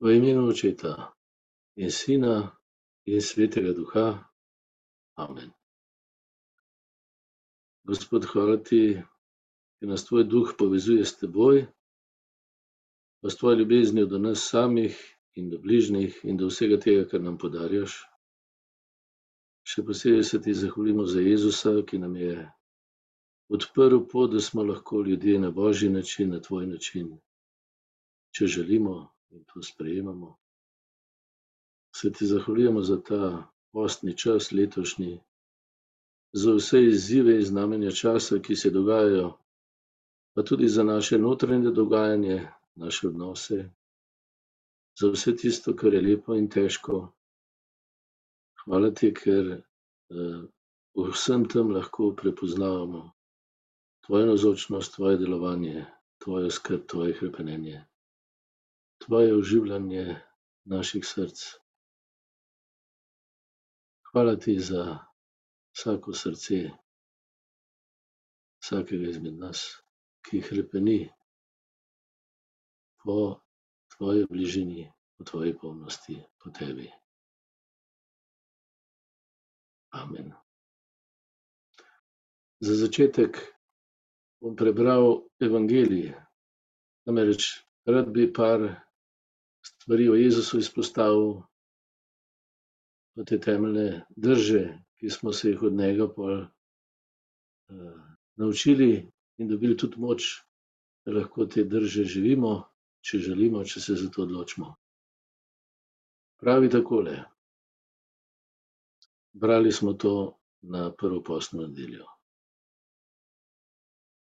V imenu Očeta in Sina in Svetega Duha. Amen. Gospod, hvala ti, ker nas tvoj duh povezuje s teboj, pa s tvojo ljubeznijo do nas samih in do bližnjih in do vsega tega, kar nam podarjaš. Še posebej se ti zahvalimo za Jezusa, ki nam je odprl pot, da smo lahko ljudje na božji način, na tvoj način, če želimo in to sprejemamo. Se ti zahvaljujemo za ta postni čas letošnji, za vse izzive in znamenja časa, ki se dogajajo, pa tudi za naše notranje dogajanje, naše odnose, za vse tisto, kar je lepo in težko. Hvala ti, ker v vsem tem lahko prepoznavamo tvojo navzočnost, tvoje delovanje, tvojo skrb, tvoje hrepenenje tvoje oživljanje naših src. Hvala ti za vsako srce, vsakega izmed nas, ki hrepeni po tvoji bližini, po tvoji polnosti, po tebi. Amen. Za začetek bom prebral evangelij, namreč rad bi par stvari o Jezusu izpostavil, pa te temeljne drže, ki smo se jih od njega pol uh, naučili in dobili tudi moč, da lahko te drže živimo, če želimo, če se za to odločimo. Pravi takole. Brali smo to na prvo postno nedeljo.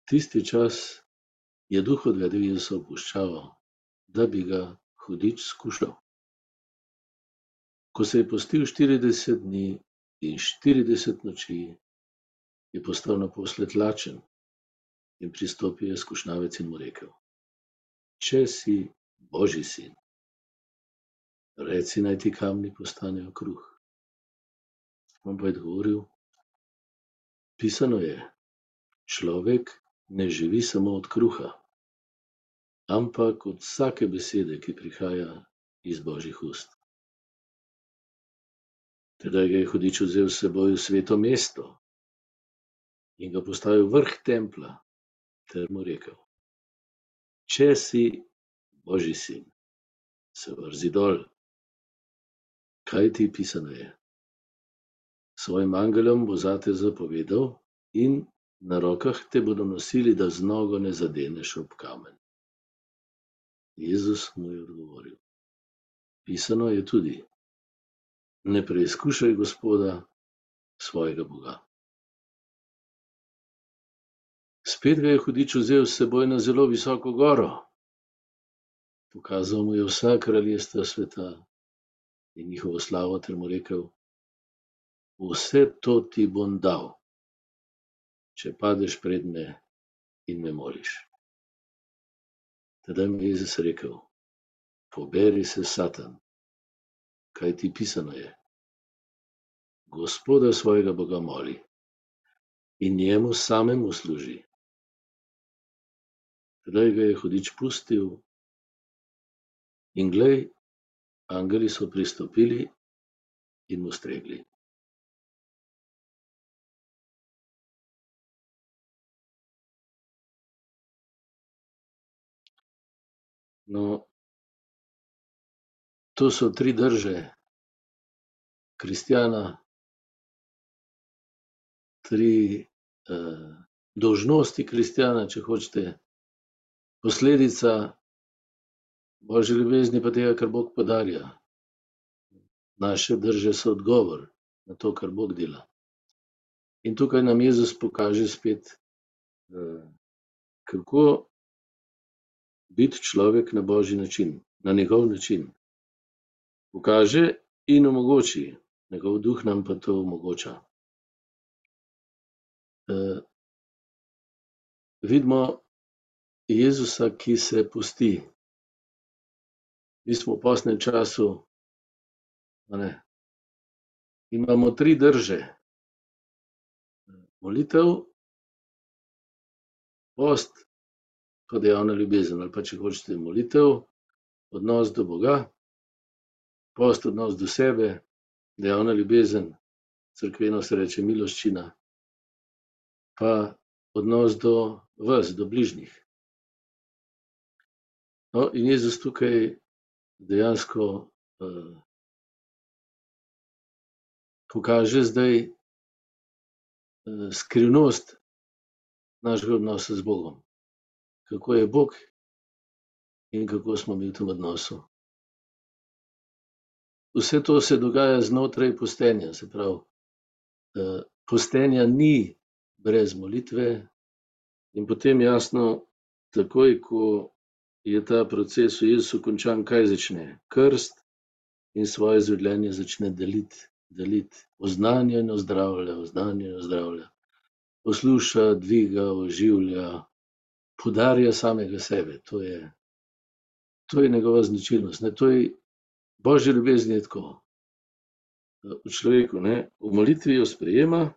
Tisti čas je duh odvedel Jezusa v puščavo, da bi ga hudič skušal. Ko se je postil štirideset dni in štirideset noči, je postal naposled lačen in pristopil je skušnjavec in mu rekel: Če si božji sin, reci, naj ti kamni postanejo kruh. On pa je odgovoril: Pisano je, človek ne živi samo od kruha, ampak od vsake besede, ki prihaja iz božjih ust. Tedaj ga je hudič vzel s seboj v sveto mesto in ga postavil vrh templja ter mu rekel: Če si božji sin, se vrzi dol, kaj ti pisano je. Svojim angelom bo zate zapovedal in na rokah te bodo nosili, da z nogo ne zadeneš ob kamen. Jezus mu je odgovoril: Pisano je tudi: Ne preizkušaj Gospoda, svojega Boga. Spet ga je hudič vzel s seboj na zelo visoko goro. Pokazal mu je vsa kraljestva sveta in njihovo slavo ter mu rekel: Vse to ti bom dal, če padeš pred me in me moliš. Tedaj mu je Jezus rekel: Poberi se, Satan, kajti pisano je: Gospoda svojega Boga moli in njemu samemu služi. Tedaj ga je hudič pustil in glej, angeli so pristopili in mu stregli. No, to so tri drže kristjana, tri uh, dolžnosti kristjana, če hočete, posledica božje ljubezni pa tega, kar Bog podarja. Naše drže so odgovor na to, kar Bog dela. In tukaj nam Jezus pokaže spet, uh, kako biti človek na božji način, na njegov način. Pokaže in omogoči, njegov duh nam pa to omogoča. Uh, vidimo Jezusa, ki se pusti. Mi smo v postnem času, ne, imamo tri drže. Molitev, post pa dejavna ljubezen, ali pa če hočete molitev, odnos do Boga post odnos do sebe, dejavna ljubezen, cerkveno se reče miloščina, pa odnos do vas, do bližnjih. No, in Jezus tukaj dejansko pokaže zdaj skrivnost našega odnosa z Bogom. Kako je Bog in kako smo mi v tem odnosu. Vse to se dogaja znotraj postenja, se pravi, postenja ni brez molitve in potem jasno, takoj ko je ta proces v Jezusu končan, kaj začne? Krst in svoje življenje začne deliti, deliti. Oznanja in ozdravlja, oznanja in ozdravlja. Posluša, dviga, oživlja, poudarja samega sebe, to je, to je njegova značilnost, ne, to je, božja ljubezen je tako. v človeku, ne, v molitvi jo sprejema,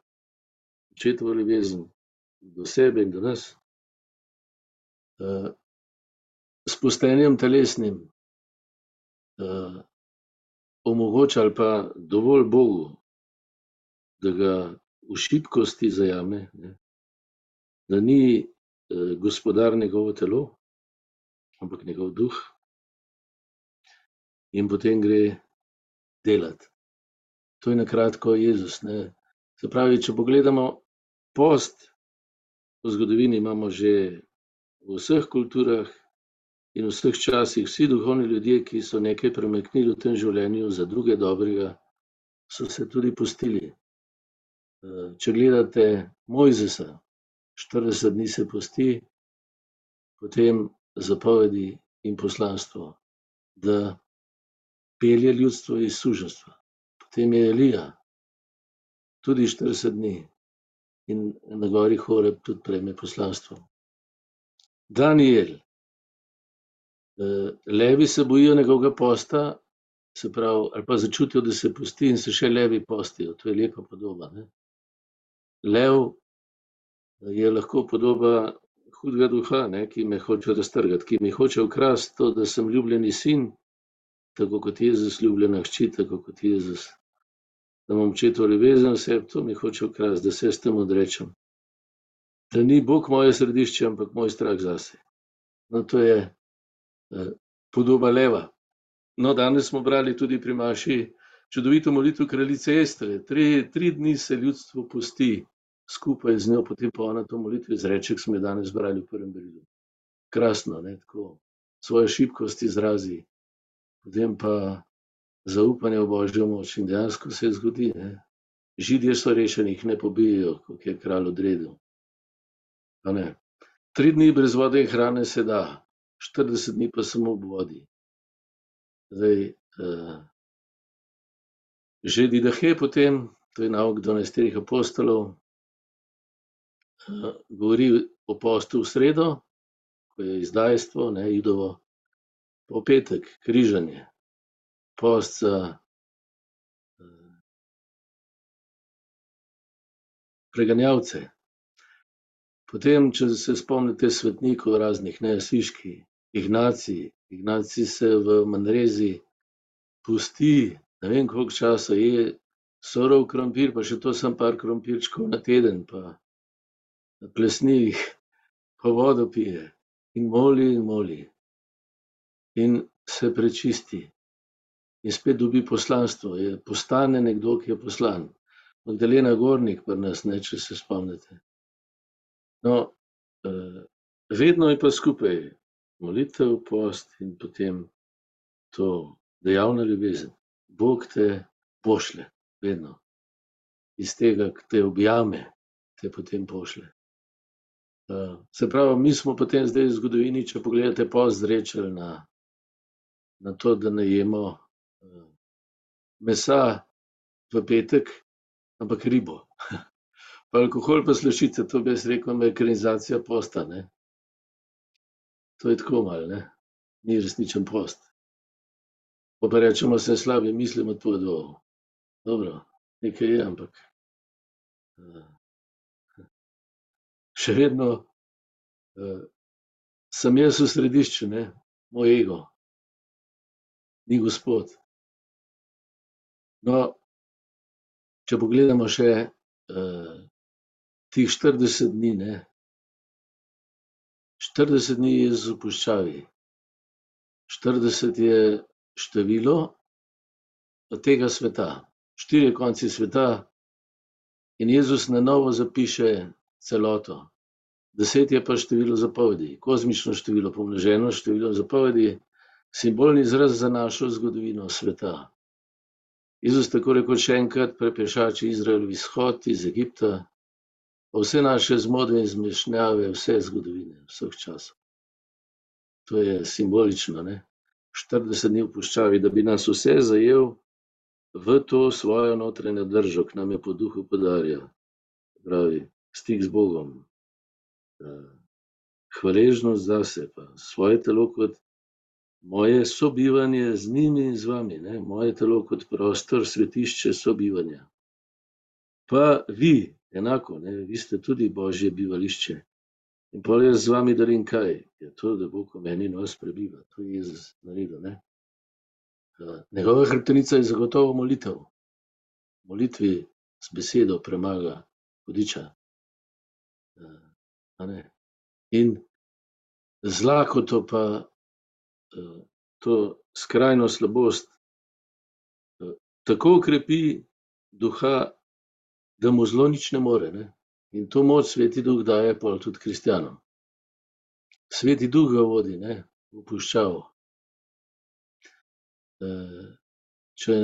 očetovo ljubezen do sebe in do nas. s postenjem telesnim, omogoča ali pa dovolj Bogu, da ga v šibkosti zajame, ne. Da ni gospodar njegovo telo, ampak njegov duh. In potem gre delat. To je na kratko Jezus, ne. Se pravi, če pogledamo post v zgodovini, imamo že v vseh kulturah in v vseh časih, vsi duhovni ljudje, ki so nekaj premaknili v tem življenju za druge dobrega, so se tudi postili. če gledate Mojzesa, štirideset dni se posti, potem zapovedi in poslanstvo, da pelje ljudstvo iz suženjstva. Potem je Elija, tudi štirideset dni in na gori Horeb tudi prejme poslanstvo. Danijel, levi se bojijo njegovega posta, se pravi, ali pa začutijo, da se posti, in se še levi postijo, to je lepa podoba, ne. Lev je lahko podoba hudega duha, ne, ki me hoče raztrgati, ki mi hoče ukrasti to, da sem ljubljeni sin, tako kot Jezus ljubljena hči, tako kot Jezus. Da imam očetovo ljubezen v sebi, to mi hoče ukrasti, da se jaz temu odrečem. Da ni Bog moje središče, ampak moj strah zase. No, to je podoba leva. No, danes smo brali tudi pri maši čudovito molitev kraljice Estre, tri, tri dni se ljudstvo posti skupaj z njo, potem pa ona to molitev izreče, ke smo jo danes brali v prvem berilu. Krasno, ne, tako. Svojo šibkost izrazi, potem pa zaupanje v božjo moč in dejansko se zgodi, ne. Židje so rešeni, jih ne pobijejo, kot je kralj odredil. Tri dni brez vode in hrane se da, štirideset dni pa samo ob vodi. Zdaj, že didahe potem, to je nauk dvanajsteric apostolov, govori o postu v sredo, ko je izdajstvo, ne, Judovo, pa v petek križanje. Post za preganjalce. Potem, če se spomnite svetnikov raznih, ne, Ignacij, Ignacij se v Manrezi posti, ne vem, koliko časa, je surov krompir, pa še to samo par krompirčkov na teden pa plesni jih pa vodo pije. In moli in moli. In se prečisti. In spet dobi poslanstvo, je, postane nekdo, ki je poslan. Magdalena Gornik pri nas, ne, če se spomnite. No, vedno je pa skupaj molitev, post in potem to, dejavna ljubezen. Bog te pošlje, vedno. Iz tega, ke te objame, te potem pošlje. Se pravi, mi smo potem zdaj v zgodovini, če pogledate, post zrečili na, na to, da ne jemo mesa v petek, ampak ribo. Pa alkohol pa slaščice, to bi jaz rekel amerikanizacija posta, ne. To je tako malo, ne. Ni resničen post. Pol pa rečemo: "Saj slabe misli ima to." Dobro, nekaj je, ampak še vedno sem jaz v središču, ne, moj ego. Ni Gospod. No, če pogledamo še uh, tih 40 dni, ne, 40 dni je z opuščavi. 40 je število tega sveta, štiri konci sveta, in Jezus na novo zapiše celoto. Deset je pa število zapovedi, kozmično število, pomnoženo število zapovedi, simbolni izraz za našo zgodovino sveta. Jezus tako rekoč enkrat prepešači Izrael v izhod iz Egipta, pa vse naše zmode in zmešnjave, vse zgodovine, vseh časov. To je simbolično, ne? 40 dni v puščavi, da bi nas vse zajel v to svojo notranjo držo, ki nam je po duhu podarja. Pravi, stik z Bogom, hvaležnost zase, pa svoje telo kot moje sobivanje z njimi in z vami, ne? moje telo kot prostor, svetišče sobivanja. Pa vi, enako, ne? vi ste tudi božje bivališče. In pa jaz z vami darim kaj? Je to, da Bog v meni nas prebiva. To je Jezus naredil. Ne? Njegova hrbtenica je zagotovo molitev. Molitvi z besedo premaga hudiča. In z lakoto pa to skrajno slabost tako ukrepi duha, da mu zelo nič ne more. Ne? In to moč sveti duh daje pol tudi kristjanom. Sveti duh ga vodi, ne, v puščavo. Če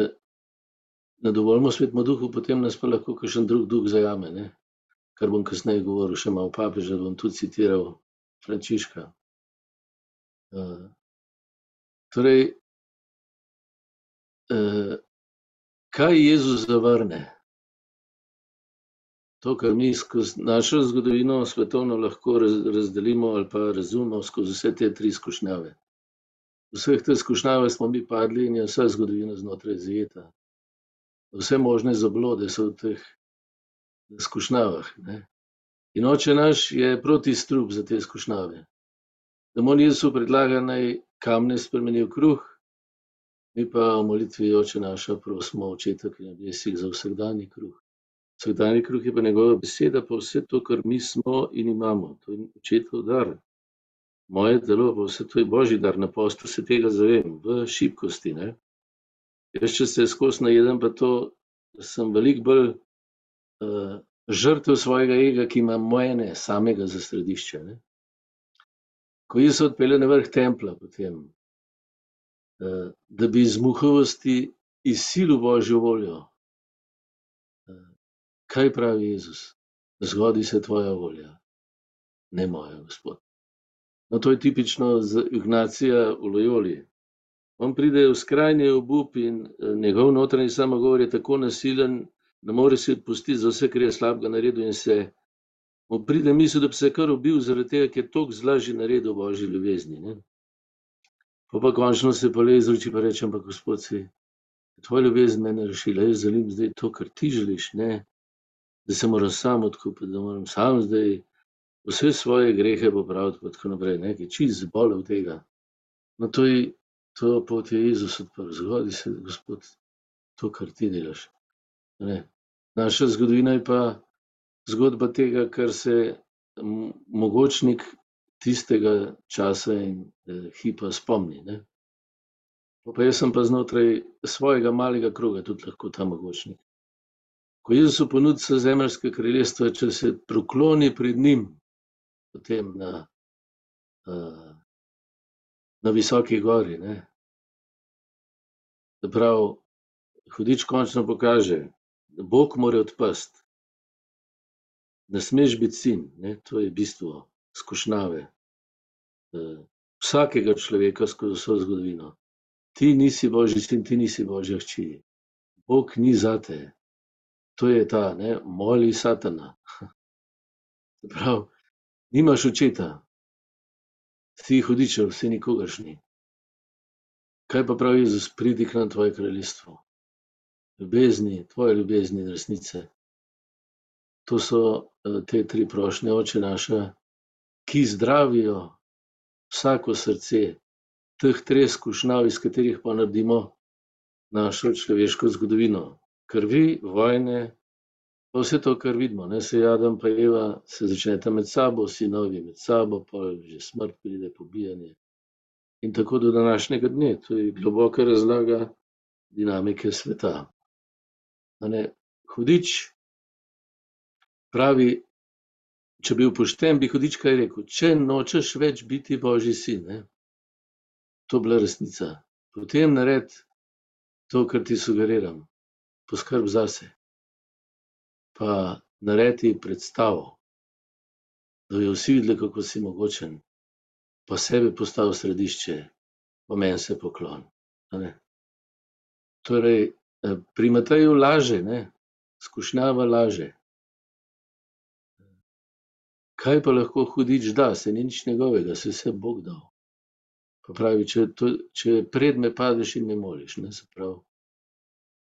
ne dovolimo svetmu duhu, potem nas pa lahko kakšen drug duh zajame, ne. Kar bom kasneje govoril še malo papeža, bom tudi citiral Frančiška. Torej, kaj Jezus zavrne? To, kar mi skozi našo zgodovino svetovno lahko razdelimo ali pa razumemo skozi vse te tri skušnjave. Vseh teh skušnjavah smo mi padli in je vsa zgodovina znotraj zajeta. Vse možne zablode so v teh skušnjavah, ne. In oče naš je protistrup za te skušnjave. Demon Jezusu predlaga, naj kamne spremeni v kruh, mi pa v molitvi oče naša prosimo očeta, ki je na nebesih za vsakdanji kruh. Vsakdanji kruh je pa njegova beseda, pa vse to, kar mi smo in imamo. To je očetov dar. Moje telo, pa vse to je božji dar, na postu se tega zavem, v šibkosti. Ne? Jaz, če se skozi najedem, pa to sem veliko bolj žrtev svojega ega, ki ima mojene samega za središče. Ne? Ko jaz se odpeljem na vrh templa, potem, uh, da bi iz muhovosti izsilil božjo voljo, Kaj pravi Jezus? Zgodi se tvoja volja, ne moja, Gospod. No, to je tipično z Ignacija v Lojoli. On pride v skrajni obup in eh, njegov notranji samogovor je tako nasilen, da mora si odpustiti za vse, kar je slabega naredil in se mu pride misel, da bi se kar ubil zaradi tega, ker je toliko zla že naredil Božji ljubezni. Ne? Pa pa končno se pa le izruči pa reče, ampak Gospod si, tvoja ljubezen mene rešila, jaz želim zdaj to, kar ti želiš, ne, da se moram sam odkupiti, da moram sam zdaj vse svoje grehe popraviti, pa tako naprej, nekaj čist zbolel tega. No, to je, to pot je Jezus odprl, zgodi se, Gospod, to, kar ti delaš. Ne. Naša zgodovina je pa zgodba tega, kar se mogočnik tistega časa in eh, hipa spomni. Ne. Pa jaz sem pa znotraj svojega malega kroga tudi lahko ta mogočnik. Ko Jezus ponudi vse zemeljske kraljestva, če se prokloni pred njim, potem na, na visoki gori. Ne? Prav, hudič končno pokaže, da Bog mora odpasti. Ne smeš biti sin, ne? to je bistvo skušnjave. Vsakega človeka skozi vso zgodovino. Ti nisi božji sin, ti nisi božja hči. Bog ni zate, to je ta, ne, moli satana. Prav, nimaš očeta, si hudičev, si nikogaršni. Kaj pa pravi Jezus, pridi k nam tvoje kraljestvo? Ljubezni, tvoje ljubezni in resnice. To so eh, te tri prošnje oče naša, ki zdravijo vsako srce, teh treh skušnjav, iz katerih pa naredimo našo človeško zgodovino. Krvi, vojne, pa vse to, kar vidimo, ne se Adam pa Eva se začneta med sabo, sinovi med sabo, pa že smrt pride, pobijanje. In tako do današnjega dne, to je globoka razlaga dinamike sveta. Ne, hudič pravi, če bi bil pošten, bi hudič kaj rekel: "Če nočeš več biti božji sin, ne, to bila resnica, potem naredi to, kar ti sugeriram. Poskrbi zase. Pa naredi predstavo, da bojo vsi videli, kako si mogočen, pa sebe postavi središče pa meni se ne." Torej, pri Mateju laže, ne, skušnjava laže. Kaj pa lahko hudič da, saj ni nič njegovega, saj vse Bog dal. Pa pravi, če to, če pred me padeš in me moliš, ne, se pravi,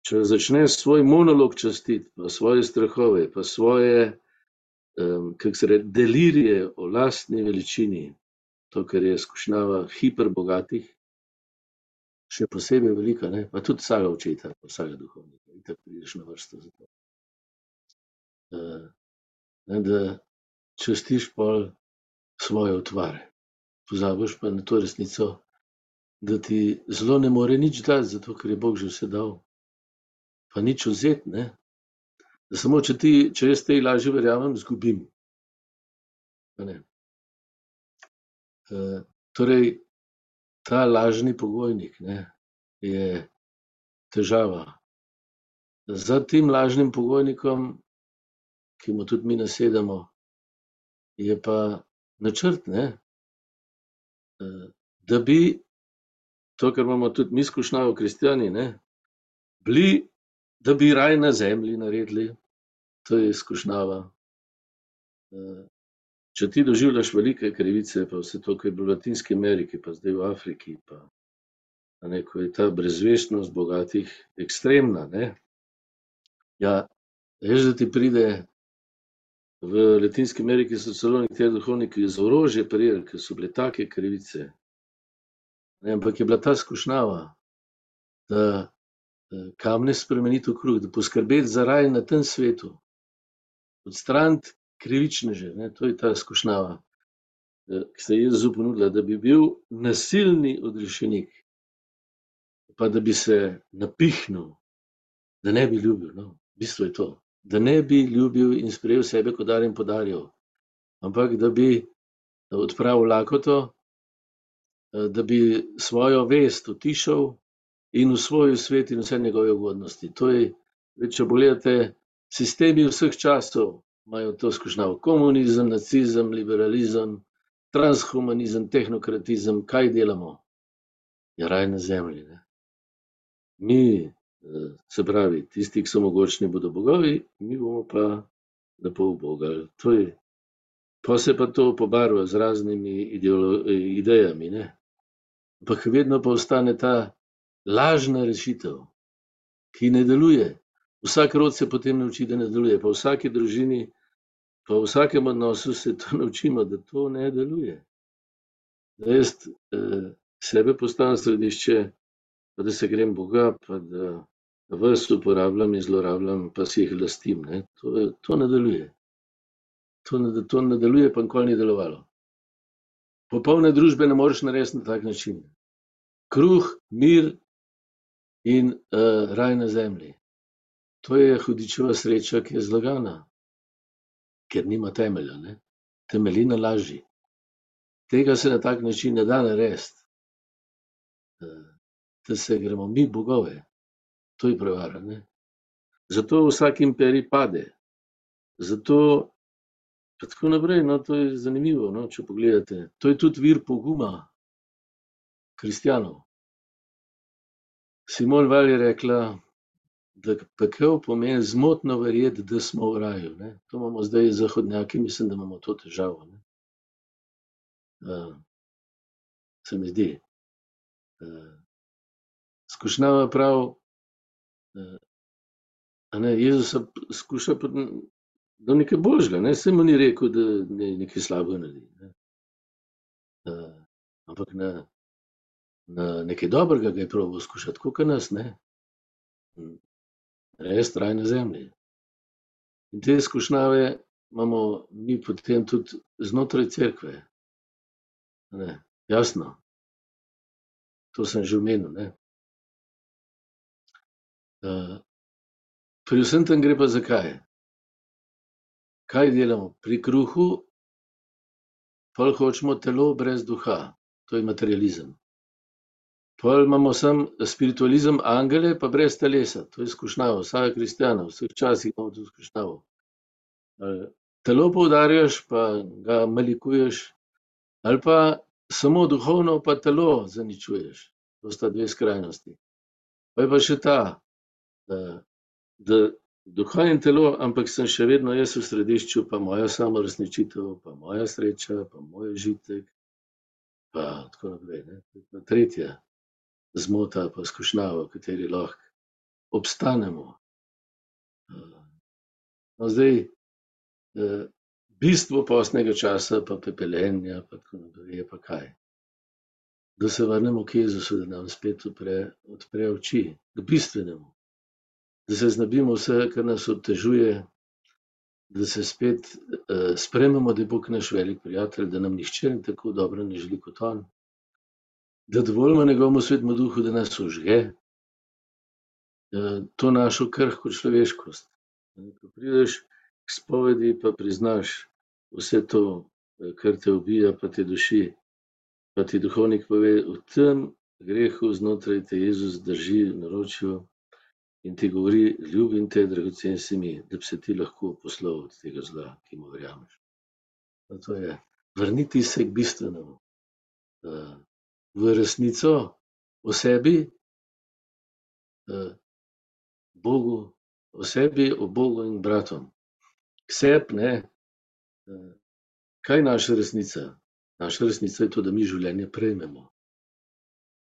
če začneš svoj monolog častiti pa svoje strahove pa svoje, kako se reče, delirije o lastni veličini, to, kar je skušnjava hiperbogatih, še posebej velika, ne, pa tudi vsakega očeta pa vsakega duhovnika, itak prideš na vrsto za to. ne, da častiš pol svoje utvare. Pozabiš pa na to resnico, da ti zelo ne more nič dati, zato ker je Bog že vse dal. Pa nič vzeti, ne. Da samo če ti, če jaz tej laži verjamem, izgubim. A ne. torej ta lažni pogojnik, ne, je težava. Za tem lažnim pogojnikom, ki mu tudi mi nasedamo, je pa načrt, ne. da bi to, kar imamo tudi mi skušnjavo kristjani, ne, bili, da bi raj na zemlji naredili. To je skušnjava. Če ti doživljaš velike krivice pa vse to, ke je bilo v Latinski Ameriki pa zdaj v Afriki pa, ne, ko je ta brezvestnost bogatih ekstremna, ne. Ja, veš, da ti pride v Latinski Ameriki so celo nekateri duhovniki z orožje prijeli, ker so bile take krivice. Ne, ampak je bila ta skušnjava, da, kamne spremeniti v kruh, da poskrbeti za raj na tem svetu. Odstraniti krivičneže, ne, to je ta skušnjava. ke se je Jezusu ponudila, da bi bil nasilni odrešenik. Pa da bi se napihnil, da ne bi ljubil, no, bistvo je to. Da ne bi ljubil in sprejel sebe kot dar in podarjal, ampak da bi odpravil lakoto, da bi svojo vest utišal in osvojil svet in vse njegove ugodnosti. To je, če pogledate, sistemi vseh časov imajo to skušnjavo. Komunizem, nacizem, liberalizem, transhumanizem, tehnokratizem, kaj delamo? Ja, raj na zemlji, ne. Mi, se pravi, tisti, ki so mogočni, bodo bogovi, mi bomo pa lepo ubogali. To je, pol se pa to pobarva z raznimi idejami, ne. Ampak vedno pa ostane ta lažna rešitev, ki ne deluje. Vsak rod se potem nauči, da ne deluje, pa v vsaki družini pa v vsakem odnosu se to naučimo, da to ne deluje. Da jaz, sebe postavim v središče pa da se grem boga pa da vas uporabljam in zlorabljam pa si jih lastim, ne, to, to ne deluje. To to ne deluje pa nikoli ni delovalo. Popolne družbe ne moreš narediti na tak način. Kruh, mir in, raj na zemlji. To je hudičeva sreča, ki je zlagana. Ker nima temelja, ne. Temelji na laži. Tega se na tak način ne da narediti. da se gremo mi bogove. To je prevara, ne. Zato vsak imperij pade. Zato pa tako naprej, no, to je zanimivo, no, če pogledate. To je tudi vir poguma kristjanov. Simone Weil je rekla, da pekel pomeni zmotno verjeti, da smo v raju, ne. To imamo zdaj zahodnjaki, mislim, da imamo to težavo, ne. se mi zdi. skušnjava pravi, a ne, Jezusa skuša do nekaj boljšega, ne, saj mu ni rekel, da naj nekaj slabega naredi, ne. ampak na, na nekaj dobrega ga je probal skušati, ke nas, ne. Res traj na zemlji. In te izkušnjave imamo mi potem tudi znotraj cerkve. Ne, jasno. To sem že omenil, ne. Pri vsem tem gre pa za kaj? Delamo? Pri kruhu pol hočemo telo brez duha. To je materializem. Pol imamo samo spiritualizem, angele pa brez telesa. To je skušnjava vsakega kristjana, vseh časih imamo to skušnjavo. Telo poudarjaš pa ga malikuješ ali pa samo duhovno pa telo zaničuješ. To sta dve skrajnosti. Pol je pa še ta, da duha in telo, ampak sem še vedno jaz v središču, pa moja samouresničitev, pa moja sreča, pa moj užitek, pa tako naprej, ne. Pa tretja zmota pa skušnjava, v kateri lahko obstanemo. No, zdaj, bistvo postnega časa pa pepelenja pa tako naprej je pa kaj? Da se vrnemo k Jezusu, da nam spet odpre, odpre oči k bistvenemu. Da se znebimo vsega, kar nas otežuje, da se spet, sprejmemo, da je Bog naš velik prijatelj, da nam nihče tako dobro ne želi kot on. Da dovolimo njegovemu svetemu duhu, da nas ožge, to našo krhko človeškost. Ko prideš k spovedi pa priznaš vse to, kar te ubija pa te duši, pa ti duhovnik pove: "V tem grehu znotraj te Jezus drži v naročju in ti govori: ljubim te, dragoceni si mi, da bi se ti lahko poslovil od tega zla, ki mu verjameš." To je vrniti se k bistvenemu. V resnico o sebi, Bogu, o sebi, o Bogu in bratom. K sebi, ne. Kaj je naša resnica? Naša resnica je to, da mi življenje prejmemo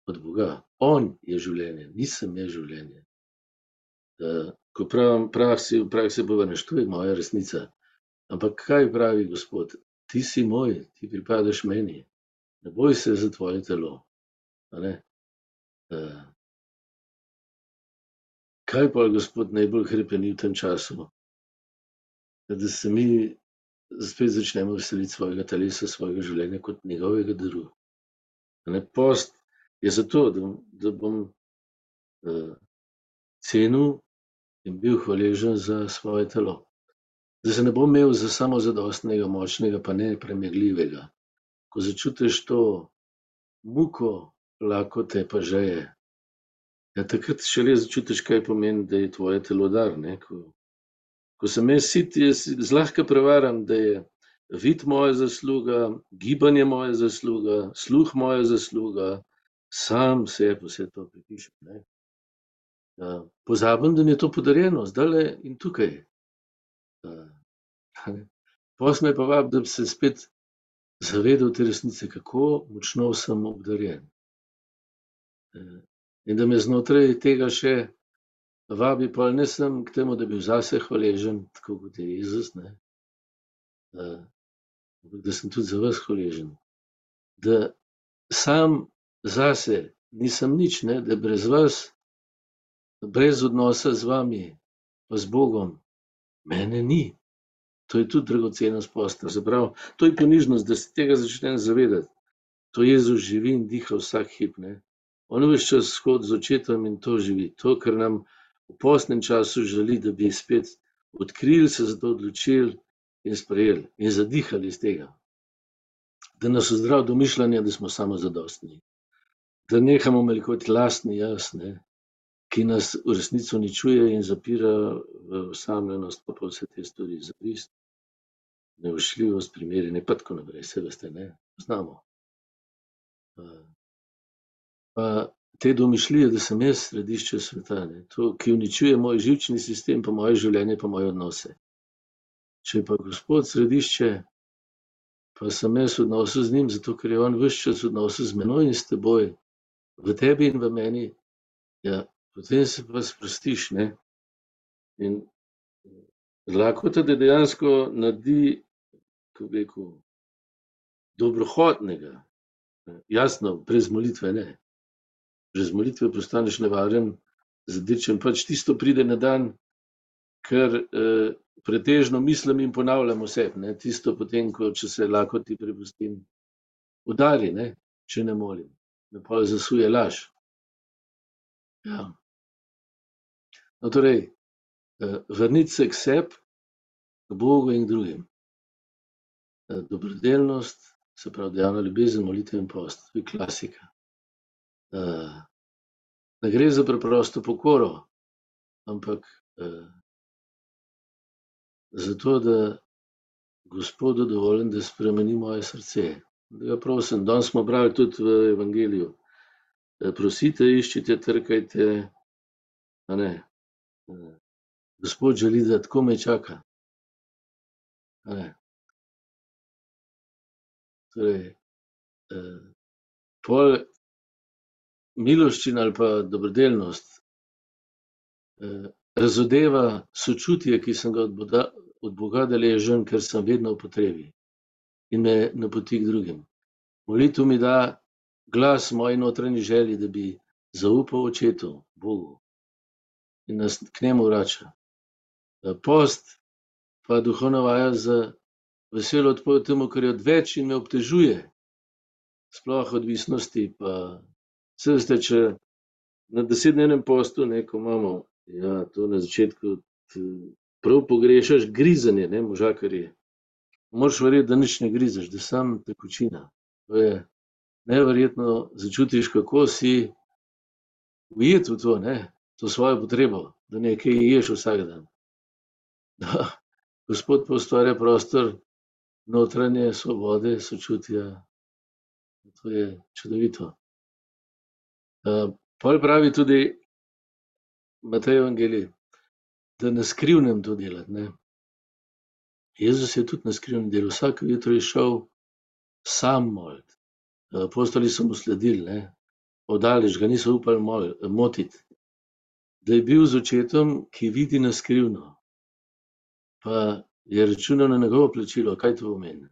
od Boga. On je življenje, nisem jaz življenje. ko pravim v praksi, v praksi povedano, to je moja resnica. Ampak kaj pravi Gospod? Ti si moj, ti pripadaš meni. Ne boj se za tvoje telo, ne. Kaj pol Gospod najbolj hrepeni v tem času? Da se mi spet začnemo veseliti svojega telesa, svojega življenja kot njegovega daru. Ne, post je zato, da da bom, cenil in bil hvaležen za svoje telo. Da se ne bom imel za samozadostnega, močnega pa nepremagljivega. Ko začutiš to muko lakote pa žeje, ja, takrat šele začutiš, kaj pomeni, da je tvoje telo dar, ne, ko ko sem jaz sit, jaz zlahka prevaram, da je vid moja zasluga, gibanje moja zasluga, sluh moja zasluga, sam sebi vse to pripišem, ne. pozabim, da mi je to podarjeno zdajle in tukaj. Pol se me pa vabi, da se spet zavedal te resnice, kako močno sem obdarjen. In da me znotraj tega še vabi pol ne samo k temu, da bi zase hvaležen, tako kot je Jezus, ne, ampak da sem tudi za vas hvaležen. Da sam zase nisem nič, ne, da brez vas, brez odnosa z vami pa z Bogom mene ni. To je tudi dragocenost posta. Pravi, to je ponižnost, da se tega začnem zavedati. To Jezus živi in diha vsak hip, ne. On ves čas hodi z očetom in to živi. To, kar nam v postnem času želi, da bi spet odkrili, se za to odločili in sprejeli in zadihali iz tega. Da nas ozdravi domišljanje, da smo samozadostni. Da nehamo malikovati lastni jaz, ne, ki nas v resnici uničuje in zapira v osamljenost pa pol vse te stvari, zavist, nevoščljivost, primerjanje pa tako naprej, saj veste, ne, poznamo. Pa te domišljije, da sem jaz središče sveta, ne, to, ki uničuje moj živčni sistem pa moje življenje pa moje odnose. Če pa Gospod središče, pa sem jaz v odnosu z njim, zato ker je on ves čas v odnosu z menoj in s teboj, v tebi in v meni, ja, potem se pa sprostiš, ne. In lakota te dejansko naredi, kako rekel, dobrohotnega. Jasno, brez molitve ne. Brez molitve postaneš nevaren zadičem, pač tisto pride na dan, kar uh, pretežno mislim in ponavljam vse. Tisto potem, ko če se lahko ti prepustim, udari, ne? če ne molim, me pa zasuje laž. Ja. No, torej, uh, vrniti se k sebi, k Bogu in drugim. Uh, dobrodelnost, se pravi, dejavna ljubezen, molitev in post, to je klasika. Uh, ne gre za preprosto pokoro, ampak uh, zato, da Gospodu dovolim, da spremeni moje srce. Da ga prosim, danes smo brali tudi v Evangeliju. Prosite, iščite, trkajte. Gospod želi, da tako me čaka. Torej, pol miloščina ali pa dobrodelnost razodeva sočutje, ki sem ga od Boga deležen, ker sem vedno v potrebi in me napoti k drugim. Molitev mi da glas moji notranji želji, da bi zaupal očetu, Bogu in nas k njemu vrača. Post pa duhovna vaja za veselo odpoveď temu, kar je odveč in me obtežuje, sploh odvisnosti pa saj veste, če na desetdnevnem postu, ne, ko imamo Ja, to na začetku prav pogrešaš grizanje, ne, možakarji. Moraš verjeti, da nič ne grizeš, da samo tekočina. To je neverjetno, začutiš, kako si ujet v to, ne, to svojo potrebo, da nekaj ješ vsak dan. Da, Gospod pa ustvarja prostor notranje svobode, sočutja. To je čudovito. Pol pravi tudi, Matej Evangelij, da na skrivnem to delati, ne. Jezus je tudi na skrivnem delal, vsako jutro je šel sam molit. Apostoli so mu sledili, ne, od daleč ga niso upali motiti. Da je bil z očetom, ki vidi na skrivno, pa je računal na njegovo plačilo, kaj to pomeni?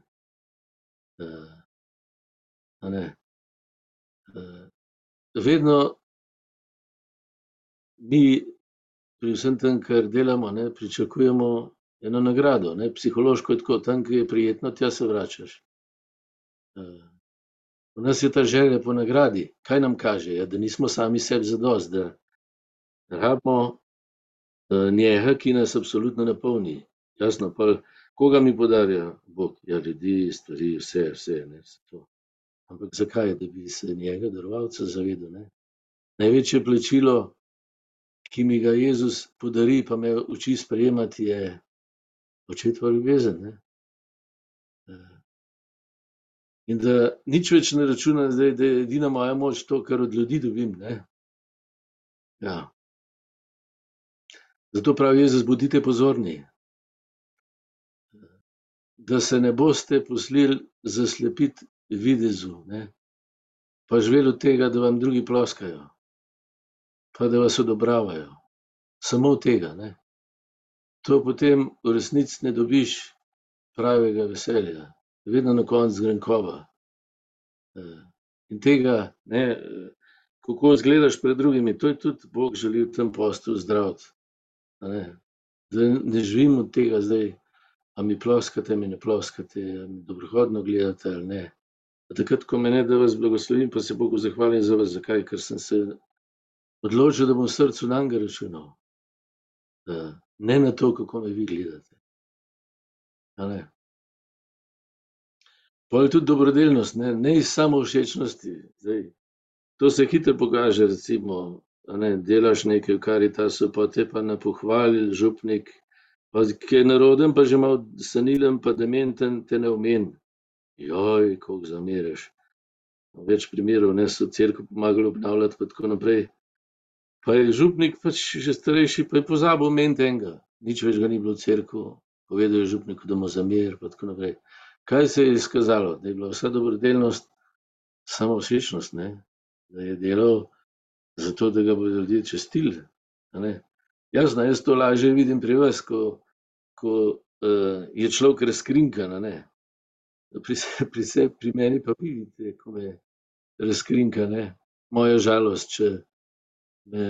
A ne. Vedno mi pri vsem tem, kar delamo, ne, pričakujemo eno nagrado, ne, psihološko je tako, tam, kjer je prijetno, tja se vračaš. V nas je ta želja po nagradi. Kaj nam kaže? Ja, da nismo sami sebi zadosti, da rabimo njega, ki nas absolutno napolni. Jasno, pol koga mi podarja Bog? Ja, ljudi, stvari, vse, vse, ne, to. Ampak zakaj? Da bi se njega, darovalca, zavedal, ne. Največje plačilo, ki mi ga Jezus podari, pa me uči sprejemati, je očetova ljubezen, ne. In da nič več ne računam zdaj, da je edina moja moč to, kar od ljudi dobim, ne. Ja. Zato pravi Jezus: "Bodite pozorni, da se ne boste pustili zaslepiti videzu, ne, pa živeli od tega, da vam drugi ploskajo pa da vas odobravajo. Samo od tega, ne. To potem v resnici ne dobiš pravega veselja. Vedno na koncu grenkoba. In tega, ne, kako izgledaš pred drugimi, to je tudi Bog želi v tem postu zdraviti, a ne. Da ne živim od tega zdaj, a mi ploskate, mi ne ploskate, a me dobrohotno gledate ali ne. Takrat, ko me ne, da vas blagoslovim, pa se Bogu zahvalim za vas. Zakaj? Ker sem se odločil, da bom v srcu nanj računal. Ne na to, kako me vi gledate. A. Pol je tudi dobrodelnost, ne, ne iz samovšečnosti. Zdaj, to se hitro pokaže, recimo, a ne, delaš nekaj v Karitasu, pol te pa ne pohvali župnik, pa ke je naroden pa že malo senilen pa dementen, te ne omeni. koliko zameriš. Več primerov, ne, so cerkev pomagali obnavljati pa tako naprej. Pa je župnik pač že starejši, pa je pozabil omeniti enega. Nič več ga ni bilo v cerkvi, povedal je župniku, da mu zameri pa tako naprej. Kaj se je izkazalo? Da je bila vsa dobrodelnost samovšečnost, ne. Da je delal zato, da ga bodo ljudje častili, a ne. Jasno, jaz to lažje vidim pri vas, ko, ko je človek razkrinkan, ne. Pri pri pri meni pa vidite, ko me razkrinka, ne, moja žalost, če me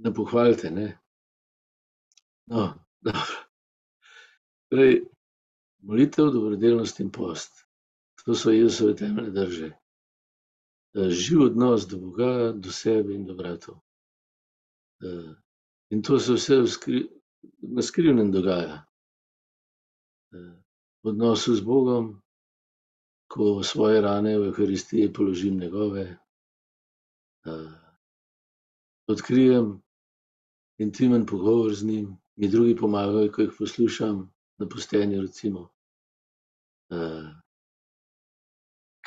ne pohvalite, ne. No, dobro. Torej, molitev, dobrodelnost in post. To so Jezusove temeljne drže. Živ odnos do Boga, do sebe in do bratov. In to se vse na skrivnem dogaja. V odnosu z Bogom, ko svoje rane v evharistiji položim njegove, odkrijem intimen pogovor z njim, mi drugi pomagajo, ko jih poslušam na posteljni recimo.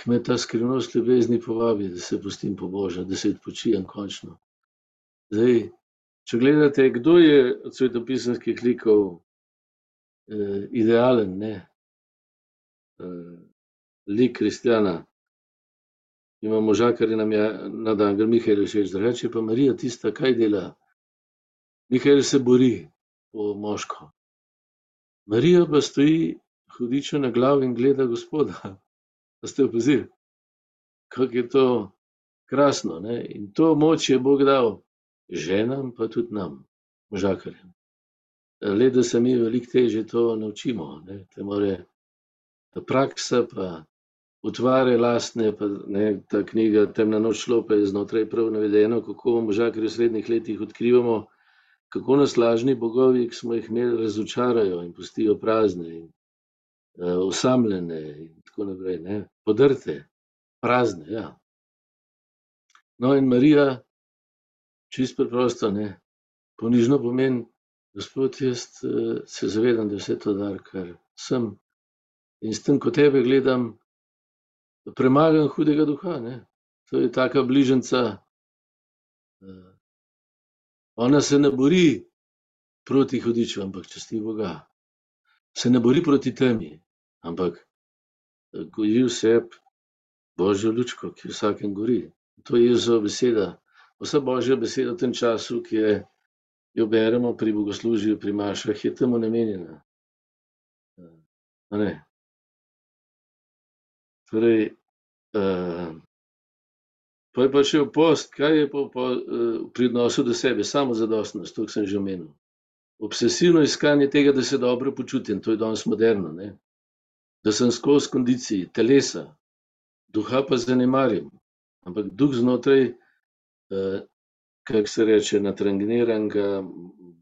Me ta skrivnost ljubezni povabi, da se pustim pobožati, da se odpočijem končno. Zdaj, če gledate, kdo je od svetopisemskih likov, idealen, ne, lik kristjana. Imam moža, ker nam je nadangel Mihael všeč, drugače je pa Marija tista, kaj dela? Mihael se bori po moško. Marija pa stoji hudiču na glavi in gleda Gospoda. A ste opazili? Kako je to krasno, ne, in to moč je Bog dal ženam pa tudi nam, možakarjem. Le da se mi veliko težje to naučimo, ne, ke more praksa pa utvare lastne pa, ne, ta knjiga Temna noč šlope je znotraj prav navedeno, kako možakarji v srednjih letih odkrivamo, kako nas lažni bogovi, ki smo jih imeli, razočarajo in pustijo prazne in, osamljene in tako naprej, ne. Podrte, prazne, ja. No, in Marija čisto preprosto, ne, ponižno pomeni: "Gospod, jaz, se zavedam, da je vse to dar, kar sem, in s tem, ko tebe gledam, premagam hudega duha, ne." To je taka bližnjica, ona se ne bori proti hudiču, ampak časti Boga. Se ne bori proti temi, ampak goji v sebi božjo lučko, ki vsakem gori. To je Jezusova beseda. Vsa božja beseda v tem času, ki je, jo beremo pri bogoslužju, pri mašah, je temu namenjena. Ne. Torej, pol pa še post, kaj je pol pol, pri odnosu do sebe, samozadostnost, to sem že omenil. Obsesivno iskanje tega, da se dobro počutim, to je danes moderno, ne. Da sem skozi kondiciji telesa, duha pa zanemarim. Ampak duh znotraj, kako se reče, natreniranega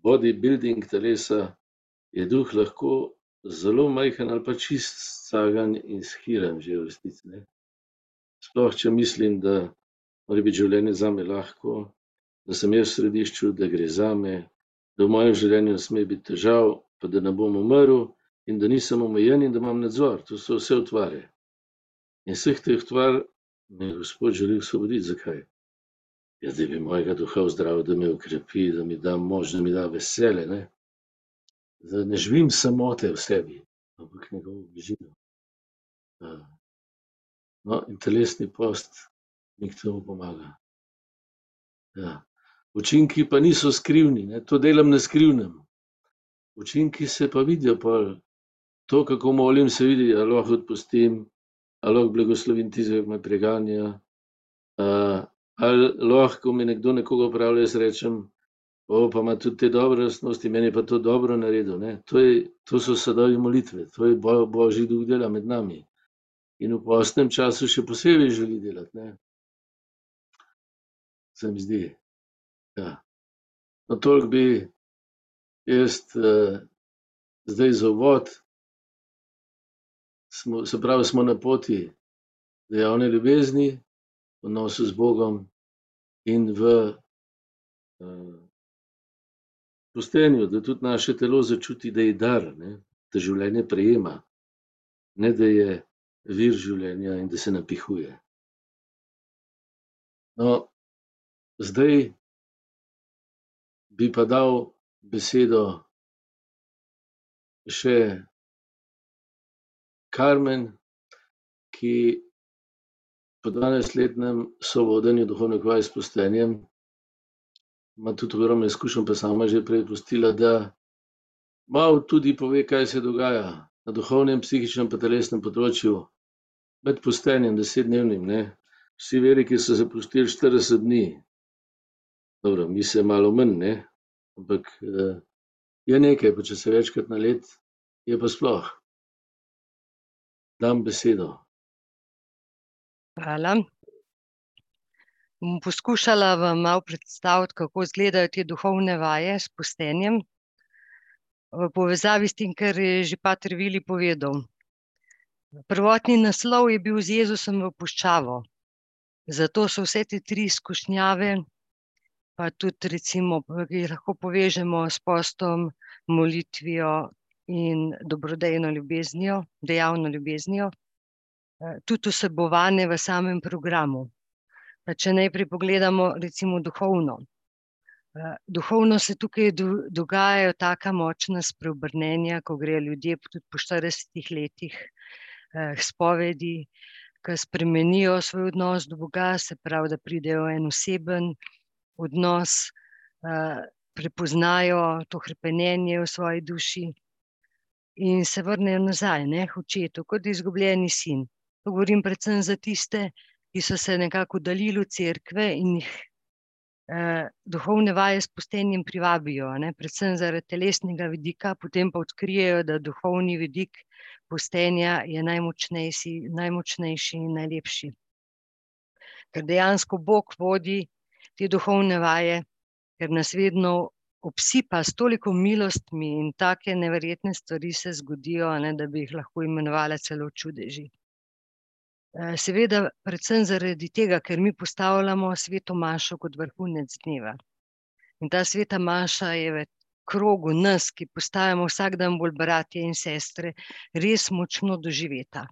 bodibilding telesa, je duh lahko zelo majhen ali pa čisto scagan in shiran že v resnici, ne. Sploh če mislim, da mora biti življenje zame lahko, da sem jaz v središču, da gre zame, da v mojem življenju ne sme biti težav pa da ne bom umrl in da nisem omejen in da imam nadzor. To so vse utvare. In vseh teh utvar me Gospod želi osvoboditi. Zakaj? Ja, da bi mojega duha ozdravil, da me okrepi, da mi da moč, da mi da veselje, ne. Da ne živim samote v sebi, ampak njegovo bližino. No, in telesni post mi k temu pomaga. Ja. Učinki pa niso skrivni, ne, to delam na skrivnem. Učinki se pa vidijo pol. To, kako molim, se vidi, a lahko odpustim, a lahko blagoslovim tistega, ke me preganja, ali lahko, ko mi nekdo nekoga opravlja, jaz rečem: pa ima tudi te dobre lastnosti, meni pa to dobro naredil, ne." To je, to so sadovi molitve, to je božji duh dela med nami. In v postnem času še posebej želi delati, ne. Se mi zdi. Ja. No, toliko bi jaz, zdaj za uvod. Smo, se pravi, smo na poti dejavne ljubezni, odnosu z Bogom in v, postenju, da tudi naše telo začuti, da je dar, ne, da življenje prejema, ne da je vir življenja in da se napihuje. No, zdaj bi pa dal besedo še Karmen, ki po dvanajstletnem sovodenju duhovnih vaj s Postenjem ima tudi ogromno izkušenj, pa sama že prej pustila, da malo tudi pove, kaj se dogaja na duhovnem, psihičnem pa telesnem področju med postenjem desetdnevnim, ne. Vsi veri, ki so se postili štirideset dni, Dobro, mi se malo manj, ne? ampak uh, je nekaj, pa če se večkrat na let, je pa sploh. Dam besedo. Hvala. Bom poskušala vam malo predstaviti, kako izgledajo te duhovne vaje s postenjem v povezavi s tem, kar je že Pater Vili povedal. Prvotni naslov je bil z Jezusom v puščavo. Zato so vse te tri izkušnjave, pa tudi, recimo, ki jih lahko povežemo s postom, molitvijo in dobrodejno ljubeznijo, dejavno ljubeznijo, tudi vsebovane v samem programu. Pa če najprej pogledamo, recimo, duhovno. Duhovno se tukaj dogajajo taka močna spreobrnenja, ko grejo ljudje tudi po štiridesetih letih spovedi, ke spremenijo svoj odnos do Boga, se pravi, da pridejo en oseben odnos, prepoznajo to hrepenenje v svoji duši in se vrnejo nazaj, ne, očetu, kot izgubljeni sin. To govorim predvsem za tiste, ki so se nekako oddaljili od cerkve in jih duhovne vaje s postenjem privabijo, ne, predvsem zaradi telesnega vidika, potem pa odkrijejo, da duhovni vidik postenja je najmočnejši, najmočnejši in najlepši. Ker dejansko Bog vodi te duhovne vaje, ker nas vedno obsipa s toliko milostmi in take neverjetne stvari se zgodijo, ne, da bi jih lahko imenovala celo čudeži. Seveda predvsem zaradi tega, ker mi postavljamo sveto mašo kot vrhunec dneva. In ta sveta maša je v krogu nas, ki postajamo vsak dan bolj bratje in sestre, res močno doživeta.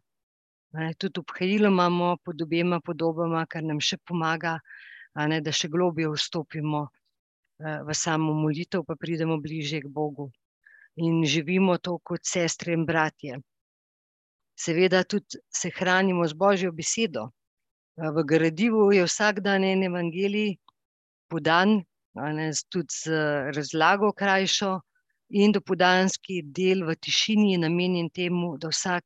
Ne, tudi obhajilo imamo pod obema podobama, kar nam še pomaga, ne, da še globlje vstopimo v samo molitev pa pridemo bližje k Bogu. In živimo to kot sestre in bratje. Seveda tudi se hranimo z božjo besedo. v gradivu je vsak dan en evangelij podan, ne, tudi z razlago krajšo, in dopoldanski del v tišini je namenjen temu, da vsak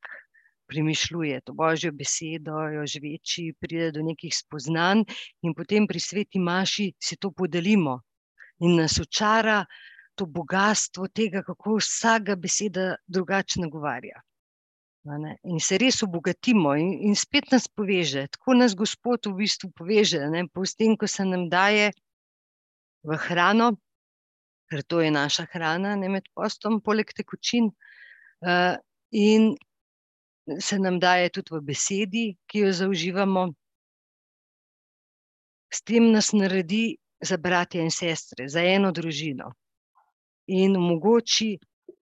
premišljuje to božjo besedo, jo živeči, pride do nekih spoznanj in potem pri sveti maši si to podelimo. In nas očara to bogastvo tega, kako vsaka beseda drugače nagovarja. In se res obogatimo in, in spet nas poveže, tako nas Gospod v bistvu poveže, ne, s tem, ko se nam daje v hrano, ker to je naša hrana, ne, med postom, poleg tekočin, in se nam daje tudi v besedi, ki jo zaužívamo. S tem nas naredi za bratje in sestre, za eno družino. In omogoči,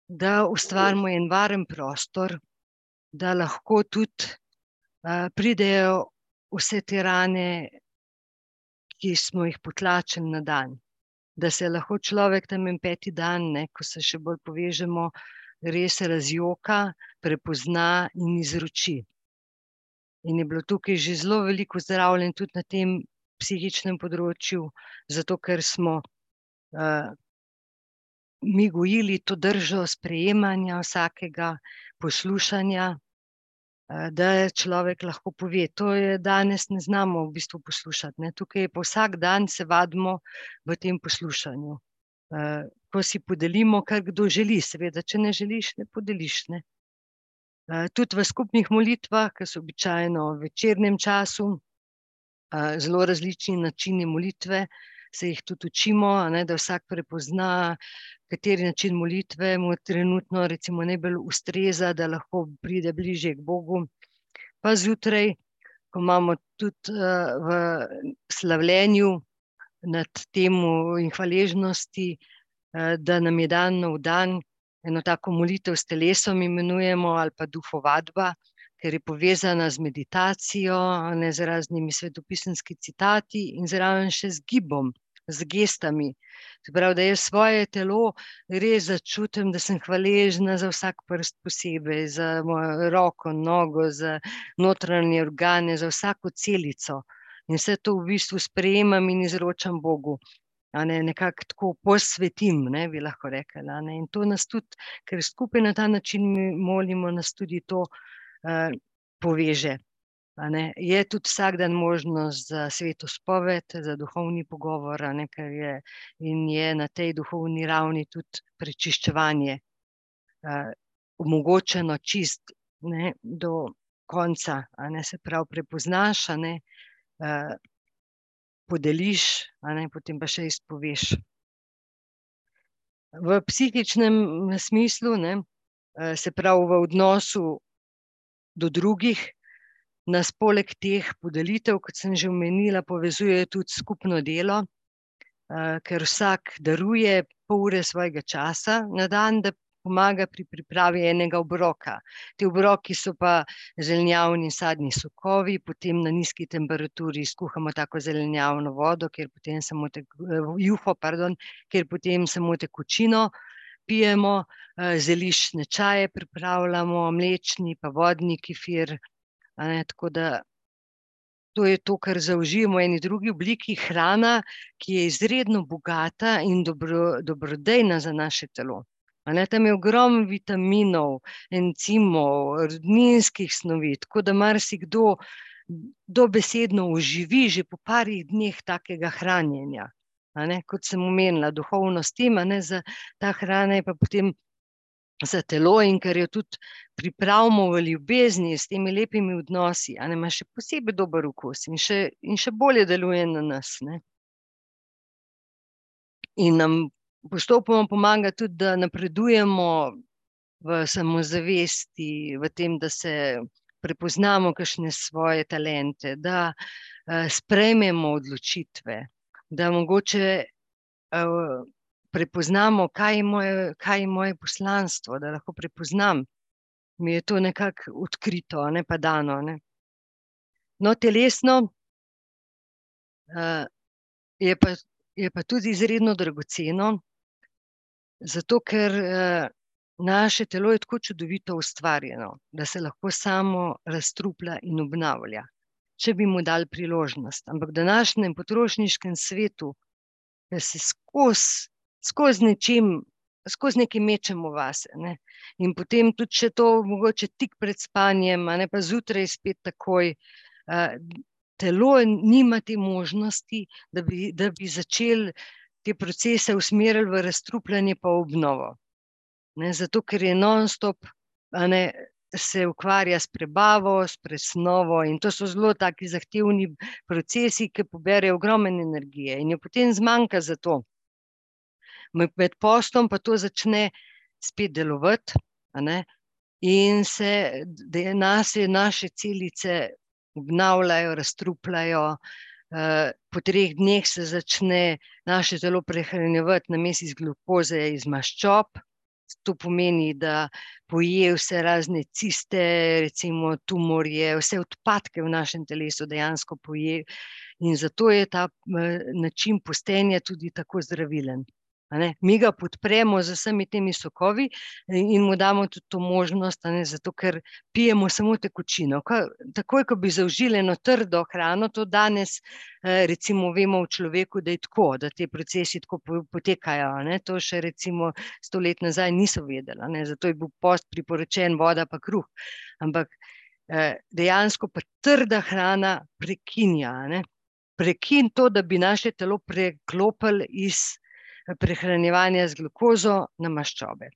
da ustvarimo en varen prostor, da lahko tudi pridejo vse te rane, ki smo jih potlačili na dan. Da se lahko človek tam en peti dan, ne, ko se še bolj povežemo, res razjoka, prepozna in izroči. In je bilo tukaj že zelo veliko zdravljenj tudi na tem psihičnem področju, zato ker smo mi gojili to držo sprejemanja vsakega, poslušanja, da človek lahko pove, to je danes ne znamo v bistvu poslušati, ne, tukaj pa vsak dan se vadimo v tem poslušanju. ko si podelimo, kar kdo želi, seveda, če ne želiš, ne podeliš, ne. tudi v skupnih molitvah, ke so običajno v večernem času, zelo različni načini molitve, se jih tudi učimo, ne, da vsak prepozna, kateri način molitve mu trenutno recimo najbolj ustreza, da lahko pride bližje k Bogu. Pa zjutraj, ko imamo tudi v slavljenju nad tem in hvaležnosti, da nam je dan nov dan, eno tako molitev s telesom imenujemo ali pa duhovadba, ker je povezana z meditacijo, ne, z raznimi svetopisemskimi citati in zraven še z gibom, z gestami. Se pravi, da jaz svoje telo res začutim, da sem hvaležna za vsak prst posebej, za mojo roko, nogo, za notranje organe, za vsako celico. In vse to v bistvu sprejemam in izročam Bogu. A ne, nekako tako posvetim, ne, bi lahko rekli, in to nas tudi, ker skupaj na ta način molimo, nas tudi to poveže. Ne, je tudi vsak dan možnost za sveto spoved, za duhovni pogovor, ne, ker je in je na tej duhovni ravni tudi prečiščevanje uh, omogočeno čist ne, do konca, ne, se pravi, prepoznaš, ne, uh, podeliš, ne, potem pa še izpoveš. V psihičnem smislu, ne, se pravi, v odnosu do drugih, nas poleg teh podelitev, kot sem že omenila, povezuje tudi skupno delo, ker vsak daruje pol ure svojega časa na dan, da pomaga pri pripravi enega obroka. Ti obroki so pa zelenjavni in sadni sokovi, potem na nizki temperaturi skuhamo tako zelenjavno vodo, kjer potem samo te, juho, pardon, kjer potem samo tekočino pijemo, zeliščne čaje pripravljamo, mlečni pa vodni kefir, ne, tako da to je to, kar zaužijemo v eni drugi obliki, hrana, ki je izredno bogata in dobro, dobrodejna za naše telo. Ne, tam je ogromno vitaminov, encimov, rudninskih snovi, tako da marsikdo dobesedno uživi že po parih dneh takega hranjenja. Ne, kot sem omenila, duhovnost ima, ta hrana je pa potem za telo in ker jo tudi pripravimo v ljubezni s temi lepimi odnosi, a ne ima še posebej dober okus in še, in še bolje deluje na nas. Ne. In nam postopoma pomaga tudi, da napredujemo v samozavesti, v tem, da se prepoznamo kakšne svoje talente, da sprejmemo odločitve, da mogoče prepoznamo, kaj je moje, kaj je moje poslanstvo, da lahko prepoznam. Mi je to nekako odkrito, ne pa dano, ne. No, telesno je pa, je pa tudi izredno dragoceno, zato ker naše telo je tako čudovito ustvarjeno, da se lahko samo razstruplja in obnavlja, če bi mu dali priložnost, ampak v današnjem potrošniškem svetu, da se skozi, skozi nečim, skozi nekaj mečemo vase, ne, in potem tudi še to mogoče tik pred spanjem, a ne, pa zjutraj spet takoj, telo nima te možnosti, da bi, da bi začelo te procese usmerili v razstrupljanje pa obnovo. Ne, zato ker je nonstop, a se ukvarja s prebavo, s presnovo, in to so zelo taki zahtevni procesi, ki poberejo ogromno energije in je potem zmanjka za to. Med postom pa to začne spet delovati, in se naše celice obnavljajo, razstrupljajo, po treh dneh se začne naše telo prehranjevati namesto iz glukoze iz maščob. To pomeni, da poje vse razne ciste, recimo tumorje, vse odpadke v našem telesu dejansko poje, in zato je ta način postenja tudi tako zdravilen. Mi ga podpremo z vsemi temi sokovi in mu damo tudi to možnost, ne, zato ker pijemo samo tekočino, takoj ko bi zaužili eno trdo hrano, to danes recimo vemo v človeku, da je tako, da ti procesi tako potekajo, ne, to še recimo sto let nazaj niso vedeli, a ne, zato je bil post priporočen, voda pa kruh. Ampak dejansko pa trda hrana prekinja, ne, prekini to, da bi naše telo preklopili iz prehranjevanja z glukozo na maščobe.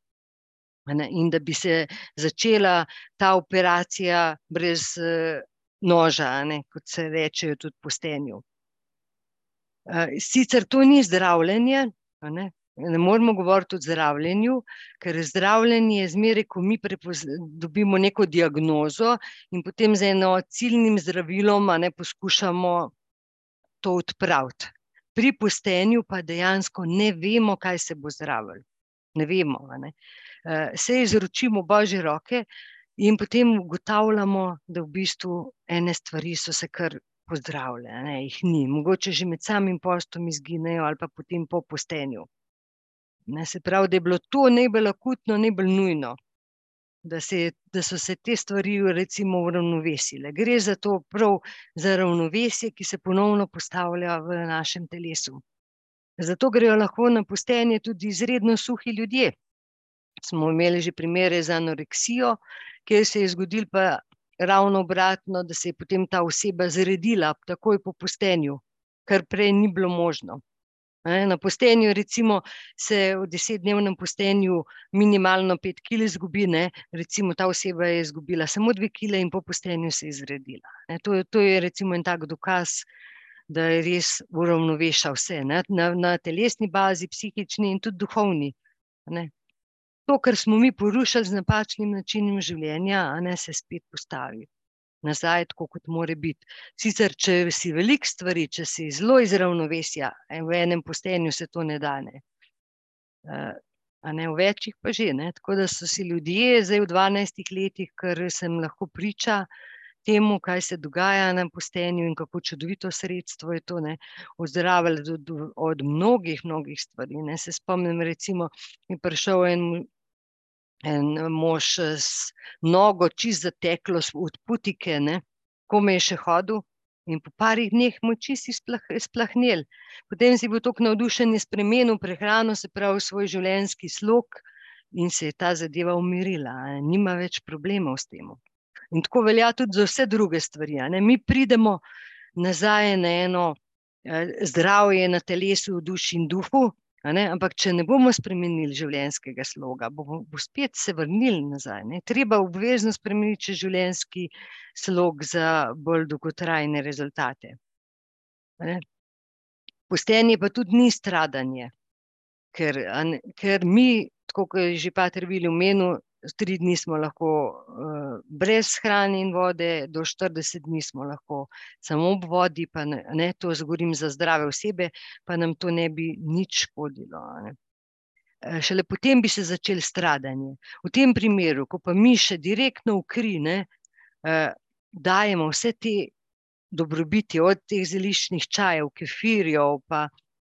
In da bi se začela ta operacija brez noža, ne, kot se reče tudi postenju. sicer to ni zdravljenje, ne, ne moremo govoriti o zdravljenju, ker zdravljenje je zmeraj, ko mi dobimo neko diagnozo in potem z eno ciljnim zdravilom, ne, poskušamo to odpraviti. Pri postenju pa dejansko ne vemo, kaj se bo zdravilo. Ne vemo, ne. se izročimo božje roke in potem ugotavljamo, da v bistvu ene stvari so se kar pozdravile, ne, jih ni, mogoče že med samim postom izginejo ali pa potem po postenju. Ne, se pravi, da je bilo to najbolj akutno, najbolj nujno. Da se da so se te stvari recimo uravnovesile, gre za to prav za ravnovesje, ki se ponovno postavlja v našem telesu. Zato grejo lahko na postenje tudi izredno suhi ljudje. Smo imeli že primere z anoreksijo, kjer se je zgodilo pa ravno obratno, da se je potem ta oseba zredila takoj po postenju, kar prej ni bilo možno. Na postenju, recimo, se v desetdnevnem postenju minimalno pet kil izgubi, ne? recimo ta oseba je izgubila samo dve kile in po postenju se je zredila. To, to je recimo en tak dokaz, da je res uravnoveša vse, na, na, na telesni bazi, psihični in tudi duhovni. Ne? To, kar smo mi porušili z napačnim načinom življenja, ne se spet postavi nazaj, tako kot mora biti. Sicer, če si velik stvari, če si zelo izravnovesja, v enem postenju se to ne da. Ne. Uh, a ne v večjih, pa že. Ne. Tako da so si ljudje zdaj v 12 letih, ker sem lahko priča temu, kaj se dogaja na postenju in kako čudovito sredstvo je to, ozdravili od, od mnogih, mnogih stvari. Ne. Se spomnim, recimo, je prišel en en mož s nogo čist zateklo od putike, ko me je še hodil. In po parih dneh mu čisti splahnil. Potem si bil tako navdušen in spremenil prehrano, se pravi svoj življenjski slog in se je ta zadeva umirila. Nima več problemov s tem. In tako velja tudi za vse druge stvari. Mi pridemo nazaj na eno eh, zdravje na telesu, duši in duhu, Ampak, če ne bomo spremenili življenjskega sloga, bomo bo spet se vrnili nazaj. Ne? Treba obvezno spremeniti življenjski slog za bolj dolgotrajne rezultate. Postenje pa tudi ni stradanje, ker, ker mi, tako kot je že Pater Vili omenil, tri dni smo lahko uh, brez hrane in vode, do 40 dni smo lahko samo ob vodi, pa ne, ne to zgovorim za zdrave osebe, pa nam to ne bi nič škodilo. Eh, šele potem bi se začel stradanje. V tem primeru, ko pa mi še direktno v kri ne, eh, dajemo vse te dobrobiti, od teh zeliščnih čajev, kefirjev, pa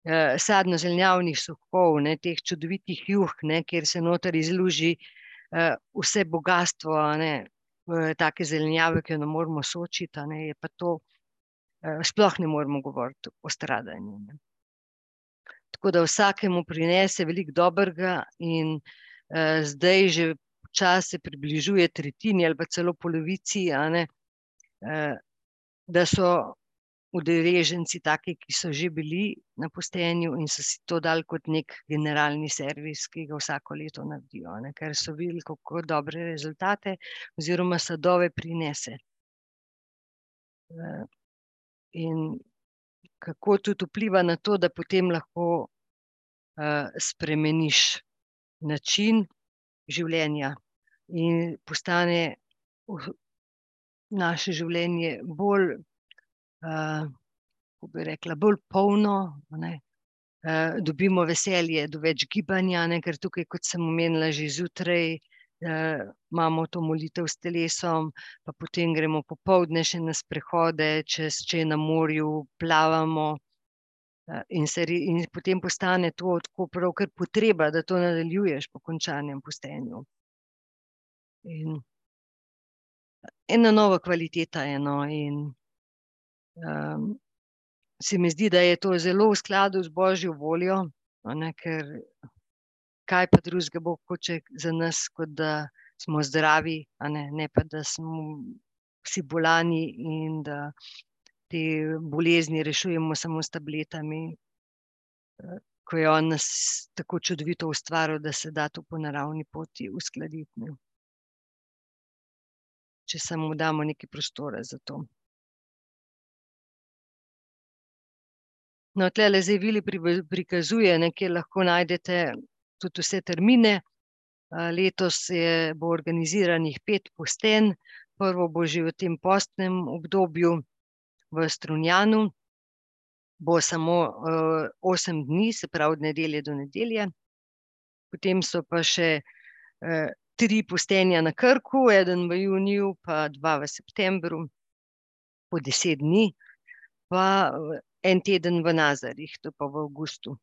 eh, sadno-zelenjavnih sokov, ne, teh čudovitih juh, ne, kjer se noter izluži uh, vse bogatstvo, ne, take zelenjave, ki jo ne moremo sočiti, ne, je pa to, uh, sploh ne moremo govoriti o stradanju. Ne. Tako da vsakemu prinese veliko dobrega, in uh, zdaj že čas se približuje tretjini ali pa celo polovici, ne, uh, da so udeleženci, taki, ki so že bili na postenju in so si to dali kot nek generalni servis, ki ga vsako leto naredijo, ne? ker so videli, kako dobre rezultate oziroma sadove prinese. Eh, in kako tudi vpliva na to, da potem lahko uh, spremeniš način življenja in postane naše življenje bolj kako bi rekla, bolj polno, ne, uh, dobimo veselje do več gibanja, ne, ker tukaj, kot sem omenila, že zjutraj uh, imamo to molitev s telesom, pa potem gremo popovdne še na sprehode, čez če na morju plavamo. In, se, in potem postane to tako pravkar potreba, da to nadaljuješ po končanem postenju. In ena nova kvaliteta je eno. In um, se mi zdi, da je to zelo v skladu z božjo voljo, ne, ker kaj pa drugega bo hoče za nas, kot da smo zdravi, ne, ne pa da smo vsi bolani in da te bolezni rešujemo samo s tabletami. Ko je on nas tako čudovito ustvaril, da se da to po naravni poti uskladiti. Če samo damo nekaj prostora za to. No, tle le zdaj vili prikazuje, kjer lahko najdete tudi vse termine. Letos je, bo organiziranih pet posten, prvo bo že v tem postnem obdobju v Strunjanu, bo samo uh, osem dni, se pravi od nedelje do nedelje. Potem so pa še uh, tri postenja na Krku, eden v juniju, pa dva v septembru, po deset dni, pa en teden v Nazarih, to pa v Augustu.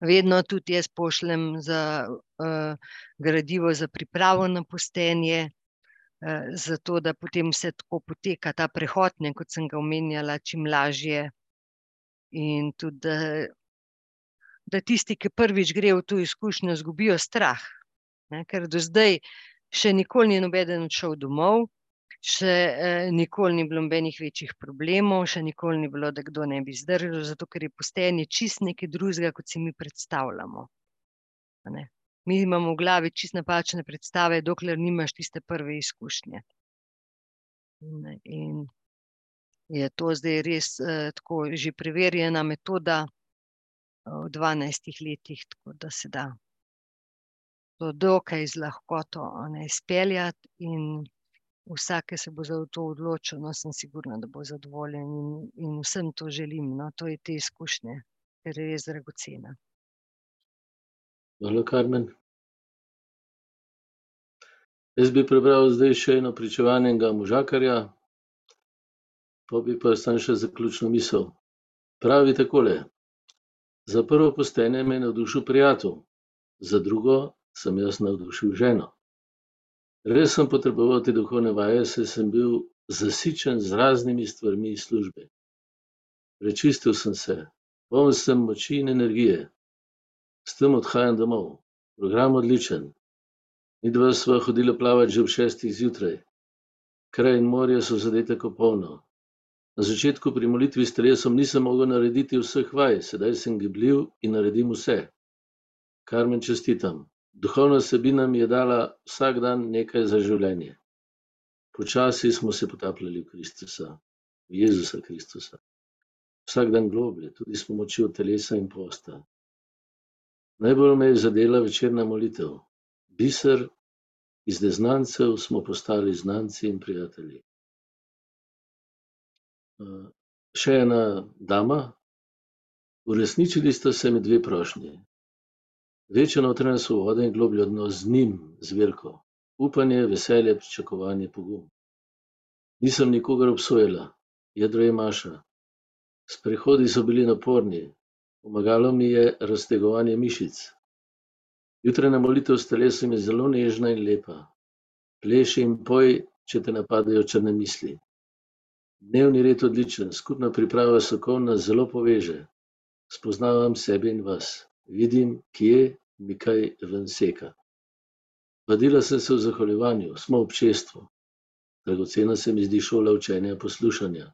Vedno tudi jaz pošljem za uh, gradivo za pripravo na postenje, uh, zato da potem vse tako poteka, ta prehod, ne, kot sem ga omenjala, čim lažje. In tudi, da, da tisti, ki prvič grejo v to izkušnjo, izgubijo strah. Ne, ker do zdaj še nikoli ni noben odšel domov, Še nikoli ni bilo nobenih večjih problemov, še nikoli ni bilo, da kdo ne bi zdržal, zato ker je postenje čisto nekaj drugega, kot si mi predstavljamo, ne. Mi imamo v glavi čisto napačne predstave, dokler nimaš tiste prve izkušnje. Ne, in je to zdaj res tako že preverjena metoda v dvanajstih letih, tako da se da to dokaj z lahkoto, izpeljati in vsak, ke se bo za to odločil, no, sem sigurna, da bo zadovoljen in, in vsem to želim, no, to je te izkušnje, ker je res dragocena. Hvala, Karmen. Jaz bi prebral zdaj še eno pričevanje enega možakarja, pol bi pa samo še zaključno misel. Pravi takole: "Za prvo postenje me je navdušil prijatelj, za drugo sem jaz navdušil ženo. Res sem potreboval te duhovne vaje, saj sem bil zasičen z raznimi stvarmi iz službe. Prečistil sem se, poln sem moči in energije. S tem odhajam domov, program odličen. Midva sva hodila plavat že ob šestih zjutraj. Kraj in morje so zadeta ko polno. Na začetku pri molitvi s telesom nisem mogel narediti vseh vaj, sedaj sem gibljiv in naredim vse. Karmen, čestitam. Duhovna vsebina mi je dala vsak dan nekaj za življenje. Počasi smo se potapljali v Kristusa, v Jezusa Kristusa. Vsak dan globlje, tudi s pomočjo telesa in posta. Najbolj me je zadela večerna molitev. Biser, iz neznancev smo postali znanci in prijatelji. še ena dama: "Uresničili sta se mi dve prošnji. Večja notranja svoboda in globlji odnos z njim, z Velko. Upanje, veselje, pričakovanje, pogum. Nisem nikogar obsojala, jedro je Maša. Sprehodi so bili naporni, pomagalo mi je raztegovanje mišic. Jutranja molitev s telesom je zelo nežna in lepa. Pleši in poj, če te napadejo črne misli. Dnevni red odličen, skupna priprava sokov nas zelo poveže. Spoznavam sebe in vas. Vidim, kje mi kaj ven seka. Vadila sem se v zahvaljevanju, smo v občestvu. Dragocena se mi zdi šola učenja poslušanja.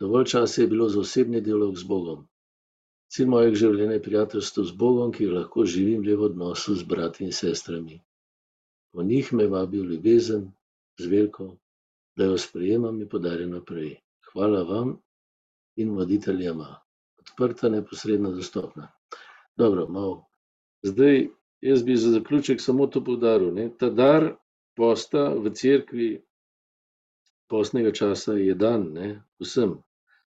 Dovolj časa je bilo za osebni dialog z Bogom. Cilj mojega življenja je prijateljstvo z Bogom, ki ga lahko živim le v odnosu z brati in sestrami. Po njih me vabi v ljubezen, z Velko, da jo sprejemam in podarjam naprej. Hvala vam in voditeljema. Odprta, neposredno dostopna. Dobro, malo. Zdaj, jaz bi za zaključek samo to poudaril, ne, ta dar posta v cerkvi, postnega časa je dan, ne, vsem.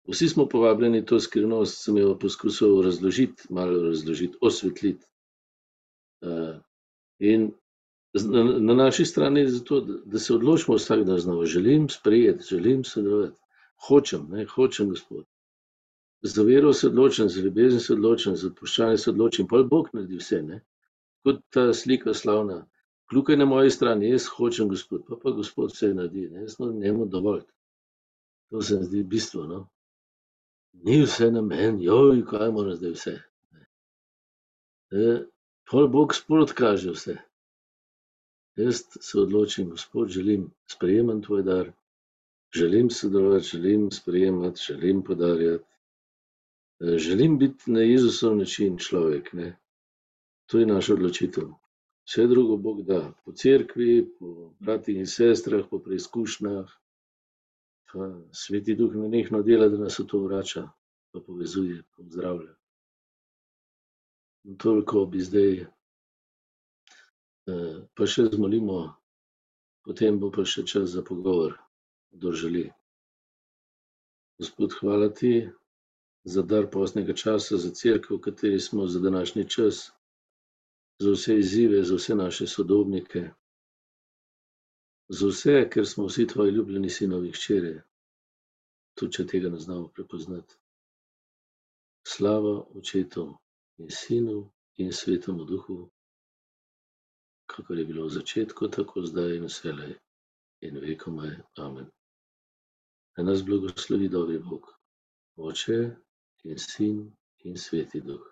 Vsi smo povabljeni, to skrivnost sem jo poskušal razložiti, malo razložiti, osvetliti. in na naši strani je zato, da se odločimo vsak dan znova. Želim sprejeti, želim sodelovati. Hočem, ne, hočem, Gospod. Za vero se odločim, za ljubezen se odločim, za odpuščanje se odločim, pol Bog naredi vse, ne. Kot ta slika slavna. Kljuka je na moji strani, jaz hočem, Gospod, pol pa Gospod vse naredi, ne, jaz moram njemu dovoliti. To se mi zdi bistvo, no. Ni vse na meni, kaj moram zdaj vse. pol Bog spet kaže vse. Jaz se odločim, Gospod, želim, sprejemam tvoj dar. Želim sodelovati, želim sprejemati, želim podarjati. Želim biti na Jezusov način človek, ne. To je naša odločitev. Vse drugo Bog da. Po cerkvi, po bratih in sestrah, po preizkušnjah. Pa Sveti duh nenehno dela, da nas v to vrača pa povezuje, pozdravlja. Toliko bi zdaj, pa še zmolimo, potem bo pa še čas za pogovor, kdor želi. Gospod, hvala ti za dar postnega časa, za cerkev, v kateri smo, za današnji čas. Za vse izzive, za vse naše sodobnike. Za vse, ker smo vsi tvoji ljubljeni sinovi, hčere. Tudi če tega ne znamo prepoznati. Slava očetu in sinu in svetemu duhu, kakor je bilo v začetku, tako zdaj in vselej in vekomaj, amen. Naj nas blagoslovi dobri Bog, Oče in Sin in Sveti duh.